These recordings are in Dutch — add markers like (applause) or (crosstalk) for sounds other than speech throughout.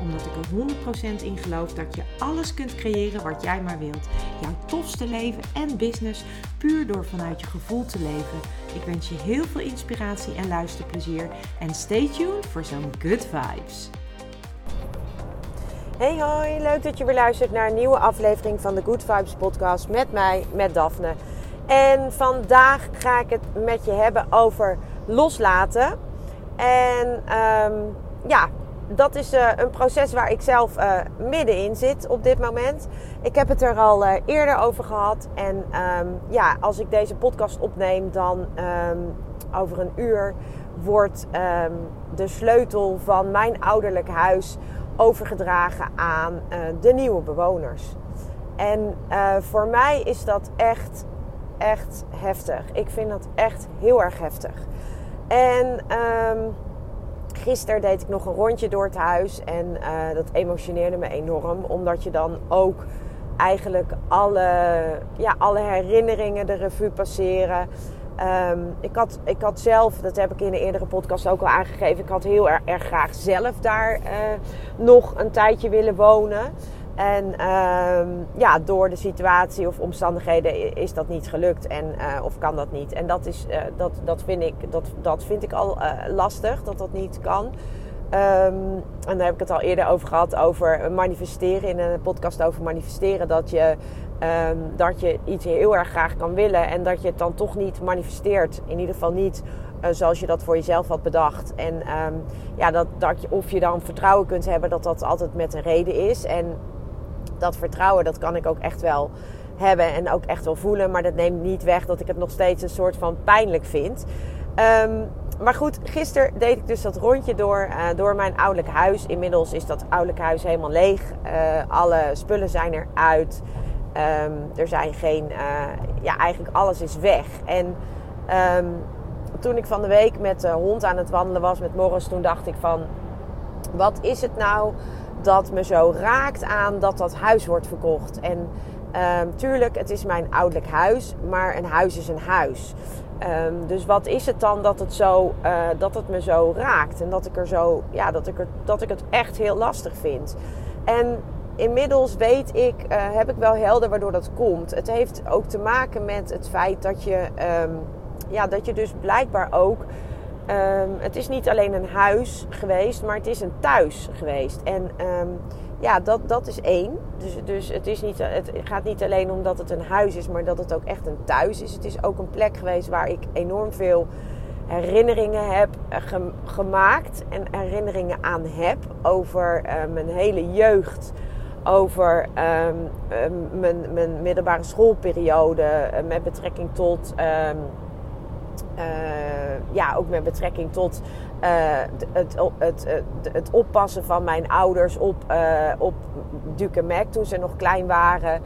Omdat ik er 100% in geloof dat je alles kunt creëren wat jij maar wilt. Jouw tofste leven en business puur door vanuit je gevoel te leven. Ik wens je heel veel inspiratie en luisterplezier. En stay tuned voor zo'n good vibes. Hey hoi, leuk dat je weer luistert naar een nieuwe aflevering van de Good Vibes podcast met mij, met Daphne. En vandaag ga ik het met je hebben over loslaten. En ehm, ja, dat is uh, een proces waar ik zelf uh, middenin zit op dit moment. Ik heb het er al uh, eerder over gehad. En um, ja, als ik deze podcast opneem, dan um, over een uur wordt de sleutel van mijn ouderlijk huis overgedragen aan de nieuwe bewoners. En voor mij is dat echt, echt heftig. Ik vind dat echt heel erg heftig. En gisteren deed ik nog een rondje door het huis. En uh, dat emotioneerde me enorm. Omdat je dan ook eigenlijk alle, ja, alle herinneringen de revue passeren. Um, ik, had, ik had zelf, dat heb ik in een eerdere podcast ook al aangegeven, ik had heel erg, erg graag zelf daar uh, nog een tijdje willen wonen. En uh, ja, door de situatie of omstandigheden is dat niet gelukt en, uh, of kan dat niet. En dat, is, uh, dat, dat, vind, ik, dat, dat vind ik al uh, lastig, dat dat niet kan. Um, en daar heb ik het al eerder over gehad, over manifesteren, in een podcast over manifesteren. Dat je, um, dat je iets heel erg graag kan willen en dat je het dan toch niet manifesteert. In ieder geval niet zoals je dat voor jezelf had bedacht. En ja, dat, dat je, of je dan vertrouwen kunt hebben dat dat altijd met een reden is. En dat vertrouwen, dat kan ik ook echt wel hebben en ook echt wel voelen. Maar dat neemt niet weg dat ik het nog steeds een soort van pijnlijk vind. Um, maar goed, gisteren deed ik dus dat rondje door, uh, door mijn ouderlijk huis. Inmiddels is dat ouderlijk huis helemaal leeg. Uh, alle spullen zijn eruit. Um, er zijn geen, uh, ja, eigenlijk alles is weg. En um, toen ik van de week met de hond aan het wandelen was met Morris, toen dacht ik van, wat is het nou dat me zo raakt aan dat dat huis wordt verkocht. En um, tuurlijk, het is mijn ouderlijk huis, maar een huis is een huis. Um, dus wat is het dan dat het, zo, uh, dat het me zo raakt en dat ik, er zo, ja, dat, ik er, dat ik het echt heel lastig vind. En inmiddels weet ik, uh, heb ik wel helder waardoor dat komt. Het heeft ook te maken met het feit dat je, um, ja, dat je dus blijkbaar ook Um, het is niet alleen een huis geweest, maar het is een thuis geweest. En um, ja, dat, dat is één. Dus, dus het, is niet, het gaat niet alleen omdat het een huis is, maar dat het ook echt een thuis is. Het is ook een plek geweest waar ik enorm veel herinneringen heb ge gemaakt. En herinneringen aan heb over uh, mijn hele jeugd. Over um, mijn, mijn middelbare schoolperiode met betrekking tot uh, ja, ook met betrekking tot uh, het, het, het, het, oppassen van mijn ouders op, uh, op Duke Mac toen ze nog klein waren.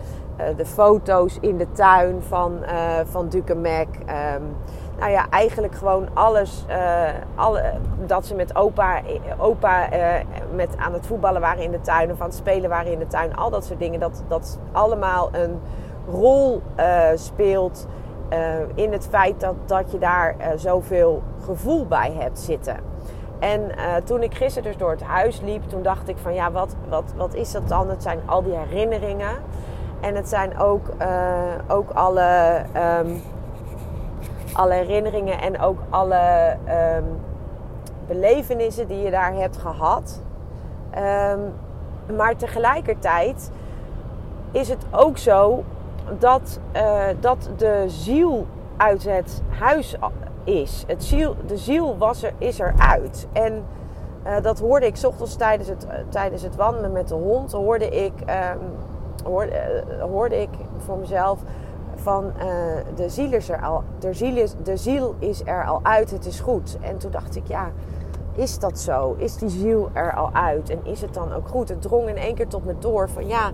de foto's in de tuin van, van Duke Mac. Um, nou ja, eigenlijk gewoon alles. alle, dat ze met opa, opa met aan het voetballen waren in de tuin of aan het spelen waren in de tuin. Al dat soort dingen. Dat, dat allemaal een rol speelt in het feit dat, dat je daar uh, zoveel gevoel bij hebt zitten. En uh, toen ik gisteren dus door het huis liep, toen dacht ik van ja, wat, wat, wat is dat dan? Het zijn al die herinneringen. En het zijn ook, ook alle, um, alle herinneringen en ook alle um, belevenissen die je daar hebt gehad. Um, maar tegelijkertijd is het ook zo dat, uh, dat de ziel uit het huis is. Het ziel, de ziel was er, is eruit. En uh, dat hoorde ik ochtends tijdens het, uh, tijdens het wandelen met de hond. Hoorde ik, um, hoorde, hoorde ik voor mezelf van de, ziel is er al, de, ziel is, de ziel is er al uit, het is goed. En toen dacht ik, ja, is dat zo? Is die ziel er al uit? En is het dan ook goed? Het drong in één keer tot me door van ja,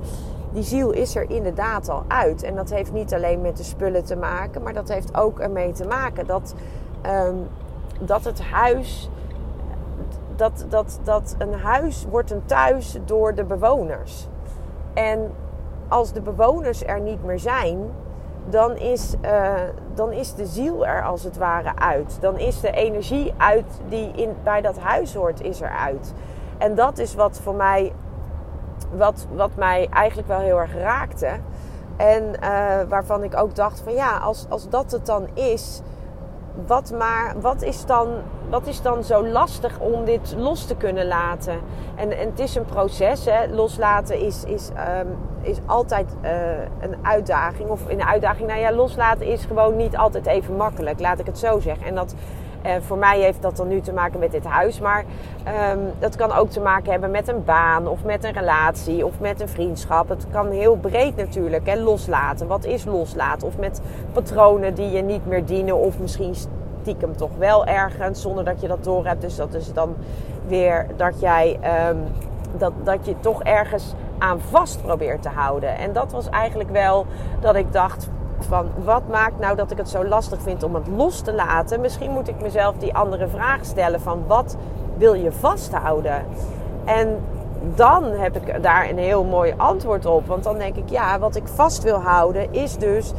die ziel is er inderdaad al uit. En dat heeft niet alleen met de spullen te maken, maar dat heeft ook ermee te maken dat, ehm, dat het huis. Dat, dat, dat een huis wordt een thuis door de bewoners. En als de bewoners er niet meer zijn, dan is, uh, dan is de ziel er als het ware uit. Dan is de energie uit die in, bij dat huis hoort, is er uit. En dat is wat voor mij, wat, wat mij eigenlijk wel heel erg raakte. En uh, waarvan ik ook dacht van ja, als, als dat het dan is, wat, maar, wat, is dan, wat is dan zo lastig om dit los te kunnen laten? En, en het is een proces. Hè. Loslaten is, is, um, is altijd uh, een uitdaging. Of een uitdaging, nou ja, loslaten is gewoon niet altijd even makkelijk, laat ik het zo zeggen. En dat, voor mij heeft dat dan nu te maken met dit huis. Maar um, dat kan ook te maken hebben met een baan of met een relatie of met een vriendschap. Het kan heel breed natuurlijk. Hè, loslaten. Wat is loslaten? Of met patronen die je niet meer dienen. Of misschien stiekem toch wel ergens zonder dat je dat door hebt. Dus dat is dan weer dat jij um, dat, dat je toch ergens aan vast probeert te houden. En dat was eigenlijk wel dat ik dacht van wat maakt nou dat ik het zo lastig vind om het los te laten? Misschien moet ik mezelf die andere vraag stellen van wat wil je vasthouden? En dan heb ik daar een heel mooi antwoord op. Want dan denk ik, ja, wat ik vast wil houden is dus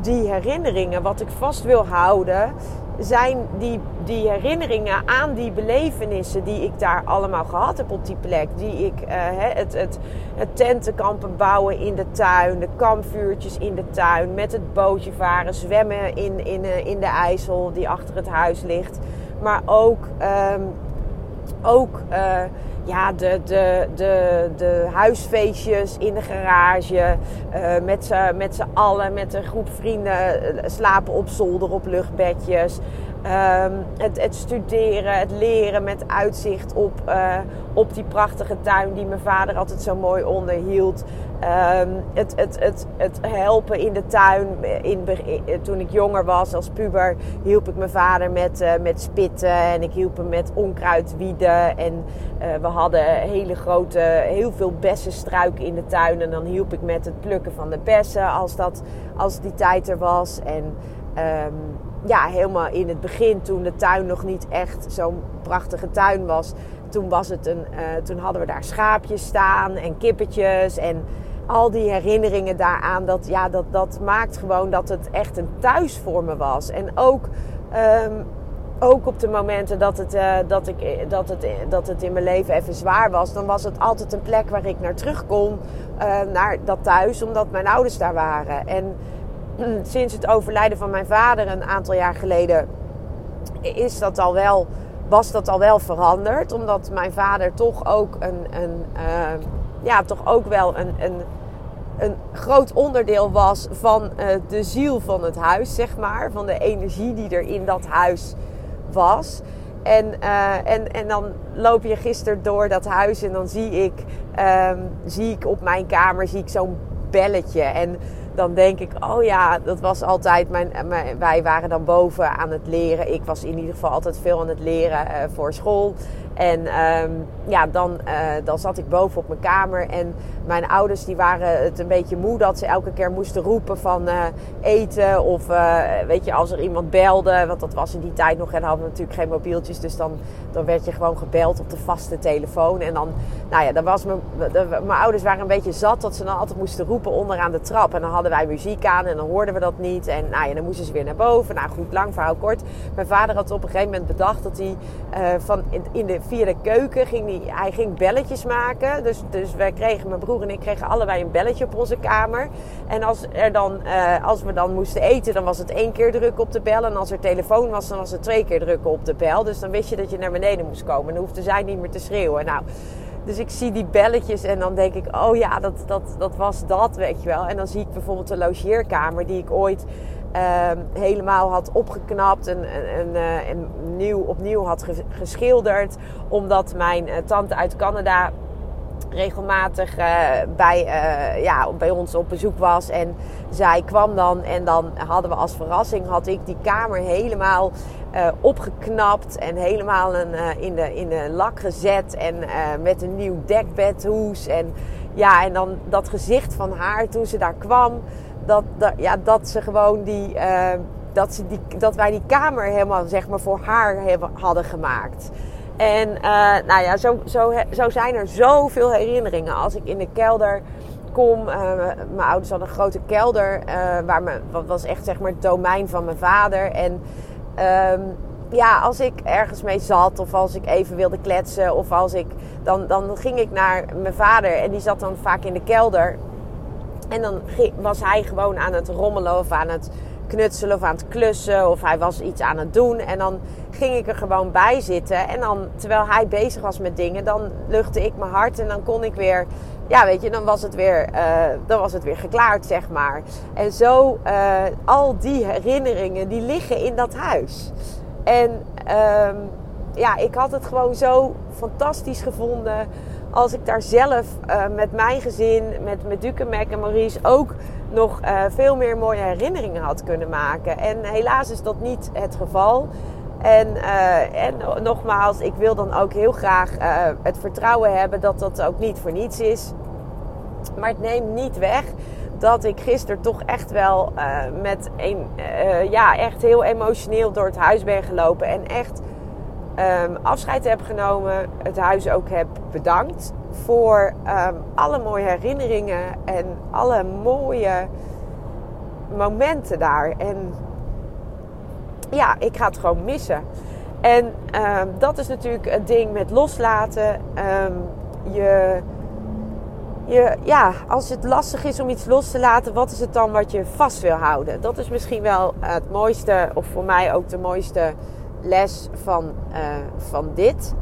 die herinneringen. Wat ik vast wil houden zijn die, die herinneringen aan die belevenissen die ik daar allemaal gehad heb op die plek. Die ik, uh, het, het, het tentenkampen bouwen in de tuin, de kampvuurtjes in de tuin, met het bootje varen, zwemmen in, in, uh, in de IJssel die achter het huis ligt. Maar ook, um, ook uh, ja, de, de, de, de huisfeestjes in de garage. Uh, met z'n allen, met een groep vrienden slapen op zolder op luchtbedjes. Um, het, het, studeren, het leren met uitzicht op, uh, op die prachtige tuin die mijn vader altijd zo mooi onderhield. Um, het, het, het, helpen in de tuin. In, toen ik jonger was als puber hielp ik mijn vader met, met spitten en ik hielp hem met onkruid wieden. En we hadden hele grote, heel veel bessenstruiken in de tuin. En dan hielp ik met het plukken van de bessen als, dat, als die tijd er was. En um, ja, helemaal in het begin, toen de tuin nog niet echt zo'n prachtige tuin was. Toen, was het een, uh, toen hadden we daar schaapjes staan en kippetjes. En al die herinneringen daaraan, dat, ja, dat, dat maakt gewoon dat het echt een thuis voor me was. En ook, um, ook op de momenten dat het, uh, dat, ik, dat, het, dat het in mijn leven even zwaar was, dan was het altijd een plek waar ik naar terug kon. Naar dat thuis, omdat mijn ouders daar waren. En sinds het overlijden van mijn vader een aantal jaar geleden is dat al wel, was dat al wel veranderd. Omdat mijn vader toch ook een, een uh, ja, toch ook wel een, een, een groot onderdeel was van uh, de ziel van het huis, zeg maar. Van de energie die er in dat huis was. En, en, en dan loop je gisteren door dat huis en dan zie ik, um, zie ik op mijn kamer zie ik zo'n belletje. En dan denk ik, oh ja, dat was altijd mijn, Wij waren dan boven aan het leren. Ik was in ieder geval altijd veel aan het leren uh, voor school. En um, ja, dan, uh, dan zat ik boven op mijn kamer. En mijn ouders die waren het een beetje moe dat ze elke keer moesten roepen van uh, eten. Of weet je, als er iemand belde. Want dat was in die tijd nog. En hadden we natuurlijk geen mobieltjes. Dus dan, dan werd je gewoon gebeld op de vaste telefoon. En dan, nou ja, dan was mijn, mijn ouders waren een beetje zat dat ze dan altijd moesten roepen onderaan de trap. En dan hadden wij muziek aan en dan hoorden we dat niet. En nou ja, dan moesten ze weer naar boven. Nou goed, lang verhaal kort. Mijn vader had op een gegeven moment bedacht dat hij van in de, via de keuken ging hij, hij ging belletjes maken. Dus, dus wij kregen, mijn broer en ik kregen allebei een belletje op onze kamer. En als, er dan, uh, als we dan moesten eten, dan was het één keer drukken op de bel. En als er telefoon was, dan was het twee keer drukken op de bel. Dus dan wist je dat je naar beneden moest komen. Dan hoefde zij niet meer te schreeuwen. Nou, dus ik zie die belletjes en dan denk ik, oh ja, dat, dat, dat was dat, weet je wel. En dan zie ik bijvoorbeeld de logeerkamer die ik ooit uh, helemaal had opgeknapt en, en, en, en nieuw, opnieuw had geschilderd. Omdat mijn uh, tante uit Canada regelmatig uh, bij, ja, bij ons op bezoek was. En zij kwam dan en dan hadden we als verrassing, had ik die kamer helemaal opgeknapt en helemaal een, in, de, in de lak gezet. En met een nieuw dekbedhoes. En ja, en dan dat gezicht van haar toen ze daar kwam. Dat, ja, dat ze gewoon die, uh, dat, ze die, dat wij die kamer helemaal zeg maar voor haar hebben, hadden gemaakt. En uh, nou ja, zo, zo, zo zijn er zoveel herinneringen. Als ik in de kelder kom. Uh, mijn ouders hadden een grote kelder. Waar me, wat was echt zeg maar het domein van mijn vader. En um, ja, als ik ergens mee zat of als ik even wilde kletsen of als ik, dan, dan ging ik naar mijn vader en die zat dan vaak in de kelder. En dan was hij gewoon aan het rommelen of aan het knutselen of aan het klussen of hij was iets aan het doen. En dan ging ik er gewoon bij zitten. En dan, terwijl hij bezig was met dingen, dan luchtte ik mijn hart en dan kon ik weer, ja weet je, dan was het weer, uh, dan was het weer geklaard, zeg maar. En zo, uh, al die herinneringen, die liggen in dat huis. En um, ja, ik had het gewoon zo fantastisch gevonden als ik daar zelf uh, met mijn gezin, met, met Duke, Mac en Maurice ook nog uh, veel meer mooie herinneringen had kunnen maken. En helaas is dat niet het geval. En, uh, en nogmaals, ik wil dan ook heel graag het vertrouwen hebben dat dat ook niet voor niets is. Maar het neemt niet weg dat ik gisteren toch echt wel met een, ja, echt heel emotioneel door het huis ben gelopen. En echt um, afscheid heb genomen. Het huis ook heb bedankt voor um, alle mooie herinneringen en alle mooie momenten daar. En ja, ik ga het gewoon missen. En um, dat is natuurlijk het ding met loslaten. je je, ja, als het lastig is om iets los te laten, wat is het dan wat je vast wil houden? Dat is misschien wel het mooiste, of voor mij ook de mooiste les van, uh, van dit.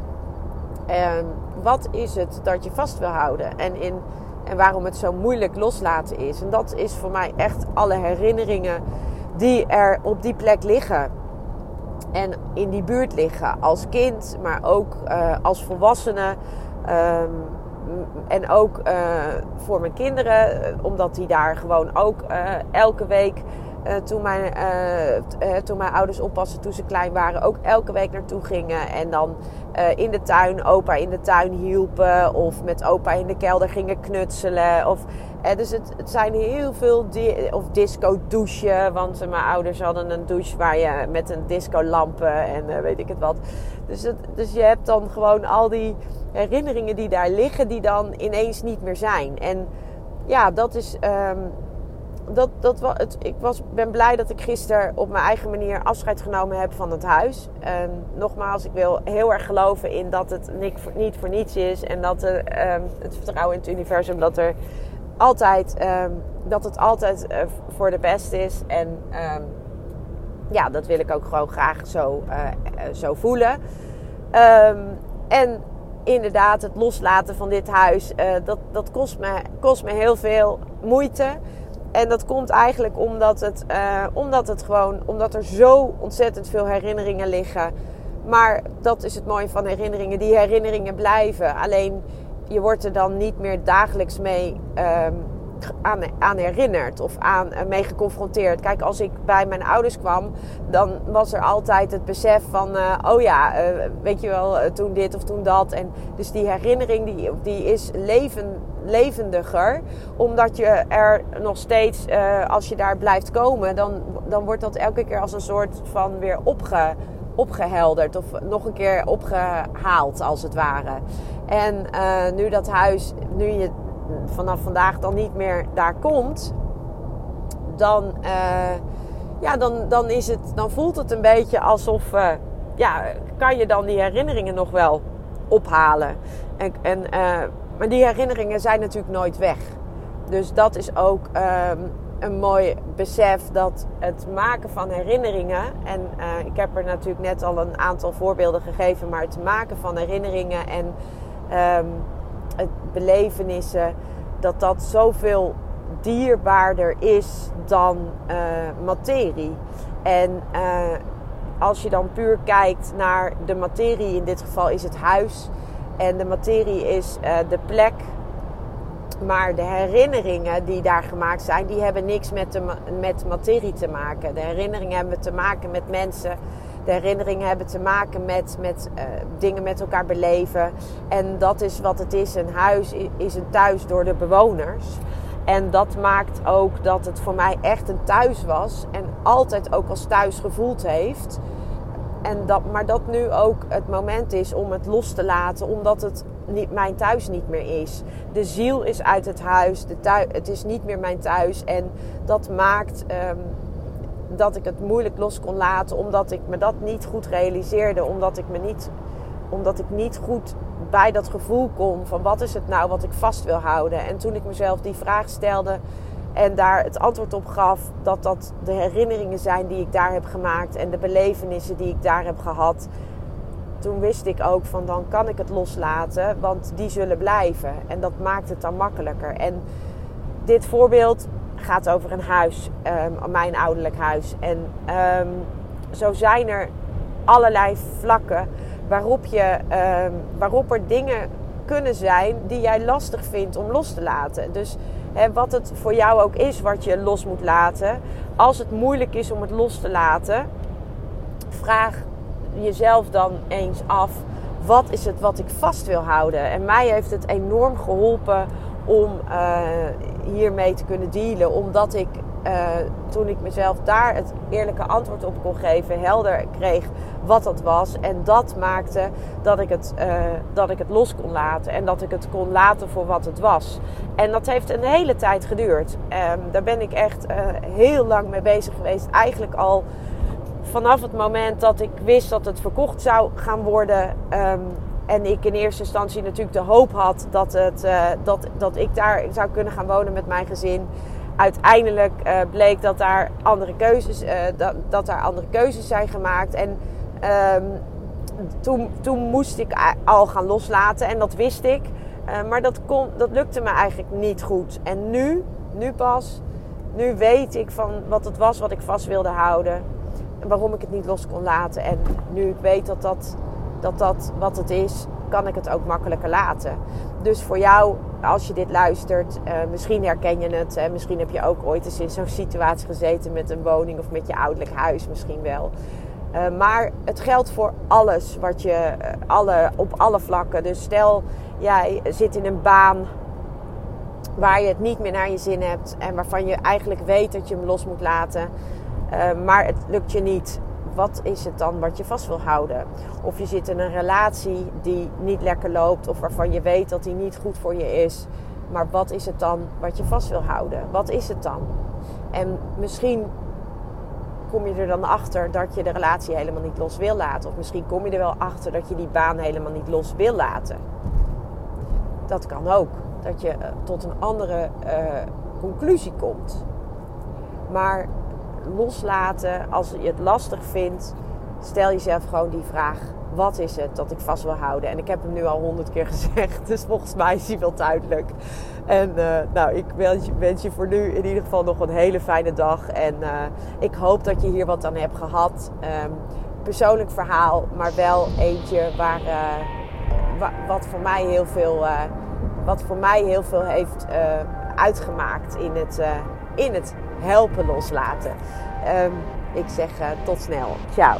Uh, wat is het dat je vast wil houden? En, in, en waarom het zo moeilijk loslaten is. En dat is voor mij echt alle herinneringen die er op die plek liggen. En in die buurt liggen. Als kind, maar ook uh, als volwassene. Um, en ook uh, voor mijn kinderen, eh, omdat die daar gewoon ook elke week, uh, toen, mijn, toen mijn ouders oppassen toen ze klein waren, ook elke week naartoe gingen. En dan in de tuin, opa in de tuin hielpen. Of met opa in de kelder gingen knutselen. Of, dus het, het, zijn heel veel, of disco douchen. Want mijn ouders hadden een douche waar je met een disco lampen en weet ik het wat. Dus, dus je hebt dan gewoon al die herinneringen die daar liggen, die dan ineens niet meer zijn. En ja, dat is. Um, dat, dat, het, ik was, ben blij dat ik gisteren op mijn eigen manier afscheid genomen heb van het huis. Nogmaals, ik wil heel erg geloven in dat het niet voor niets is. En dat er, um, het vertrouwen in het universum dat er altijd, dat het altijd uh, voor de best is. En ja, dat wil ik ook gewoon graag zo, uh, zo voelen. en inderdaad, het loslaten van dit huis, dat, dat kost, me, kost me heel veel moeite. En dat komt eigenlijk omdat het, uh, omdat het gewoon, omdat er zo ontzettend veel herinneringen liggen. Maar dat is het mooie van herinneringen. Die herinneringen blijven. Alleen je wordt er dan niet meer dagelijks mee um, aan, herinnerd of aan, uh, mee geconfronteerd. Kijk, als ik bij mijn ouders kwam, dan was er altijd het besef van, uh, oh ja, uh, weet je wel, toen dit of toen dat. En dus die herinnering die, die is leven, levendiger, omdat je er nog steeds, als je daar blijft komen, dan, dan wordt dat elke keer als een soort van weer opge, opgehelderd of nog een keer opgehaald, als het ware. En nu dat huis, nu je vanaf vandaag dan niet meer daar komt, dan, uh, ja, dan, dan, is het, dan voelt het een beetje alsof, uh, ja, kan je dan die herinneringen nog wel ophalen. En, en, uh, maar die herinneringen zijn natuurlijk nooit weg. Dus dat is ook um, een mooi besef dat het maken van herinneringen, en ik heb er natuurlijk net al een aantal voorbeelden gegeven, maar het maken van herinneringen en het belevenissen, dat dat zoveel dierbaarder is dan uh, materie. En uh, als je dan puur kijkt naar de materie, in dit geval is het huis. En de materie is uh, de plek. Maar de herinneringen die daar gemaakt zijn, die hebben niks met, de, met materie te maken. De herinneringen hebben te maken met mensen. Herinneringen hebben te maken met, met uh, dingen met elkaar beleven. En dat is wat het is. Een huis is een thuis door de bewoners. En dat maakt ook dat het voor mij echt een thuis was. En altijd ook als thuis gevoeld heeft. En dat, maar dat nu ook het moment is om het los te laten, omdat het niet, mijn thuis niet meer is. De ziel is uit het huis, het is niet meer mijn thuis. En dat maakt um, dat ik het moeilijk los kon laten, omdat ik me dat niet goed realiseerde. Omdat ik, me niet, omdat ik niet goed bij dat gevoel kom van wat is het nou wat ik vast wil houden. En toen ik mezelf die vraag stelde en daar het antwoord op gaf dat dat de herinneringen zijn die ik daar heb gemaakt en de belevenissen die ik daar heb gehad. Toen wist ik ook van dan kan ik het loslaten, want die zullen blijven. En dat maakt het dan makkelijker. En dit voorbeeld gaat over een huis, um, mijn ouderlijk huis. En um, zo zijn er allerlei vlakken waarop, je, um, waarop er dingen kunnen zijn die jij lastig vindt om los te laten. Dus wat het voor jou ook is wat je los moet laten. Als het moeilijk is om het los te laten, vraag jezelf dan eens af: wat is het wat ik vast wil houden? En mij heeft het enorm geholpen om uh, hiermee te kunnen dealen, omdat ik uh, toen ik mezelf daar het eerlijke antwoord op kon geven, helder kreeg wat dat was. En dat maakte dat ik het, uh, dat ik het los kon laten. En dat ik het kon laten voor wat het was. En dat heeft een hele tijd geduurd. Um, daar ben ik echt heel lang mee bezig geweest. Eigenlijk al vanaf het moment dat ik wist dat het verkocht zou gaan worden. Um, en ik in eerste instantie natuurlijk de hoop had dat, het, dat, dat ik daar zou kunnen gaan wonen met mijn gezin uiteindelijk uh, bleek dat daar andere keuzes, uh, dat, dat daar andere keuzes zijn gemaakt. En um, toen, toen moest ik al gaan loslaten en dat wist ik. Maar dat, kon, dat lukte me eigenlijk niet goed. En nu, nu pas, nu weet ik van wat het was wat ik vast wilde houden. Waarom ik het niet los kon laten. En nu ik weet dat dat, dat, dat wat het is, kan ik het ook makkelijker laten. Dus voor jou, als je dit luistert, uh, misschien herken je het. Hè? Misschien heb je ook ooit eens in zo'n situatie gezeten met een woning of met je ouderlijk huis misschien wel. Uh, maar het geldt voor alles wat je, uh, alle, op alle vlakken. Dus stel, jij zit in een baan waar je het niet meer naar je zin hebt en waarvan je eigenlijk weet dat je hem los moet laten, maar het lukt je niet wat is het dan wat je vast wil houden? Of je zit in een relatie die niet lekker loopt of waarvan je weet dat die niet goed voor je is. Maar wat is het dan wat je vast wil houden? Wat is het dan? En misschien kom je er dan achter dat je de relatie helemaal niet los wil laten. Of misschien kom je er wel achter dat je die baan helemaal niet los wil laten. Dat kan ook. Dat je eh, tot een andere uh, conclusie komt. Maar loslaten, als je het lastig vindt, stel jezelf gewoon die vraag: wat is het dat ik vast wil houden? En ik heb hem nu al honderd keer (laughs) gezegd, dus volgens mij is hij wel duidelijk. En uh, nou, ik wens je, voor nu in ieder geval nog een hele fijne dag. En uh, ik hoop dat je hier wat aan hebt gehad. Um, persoonlijk verhaal, maar wel eentje waar, wa wat voor mij heel veel, wat voor mij heel veel heeft uitgemaakt in het, in het helpen loslaten. Um, ik zeg uh, tot snel. Ciao.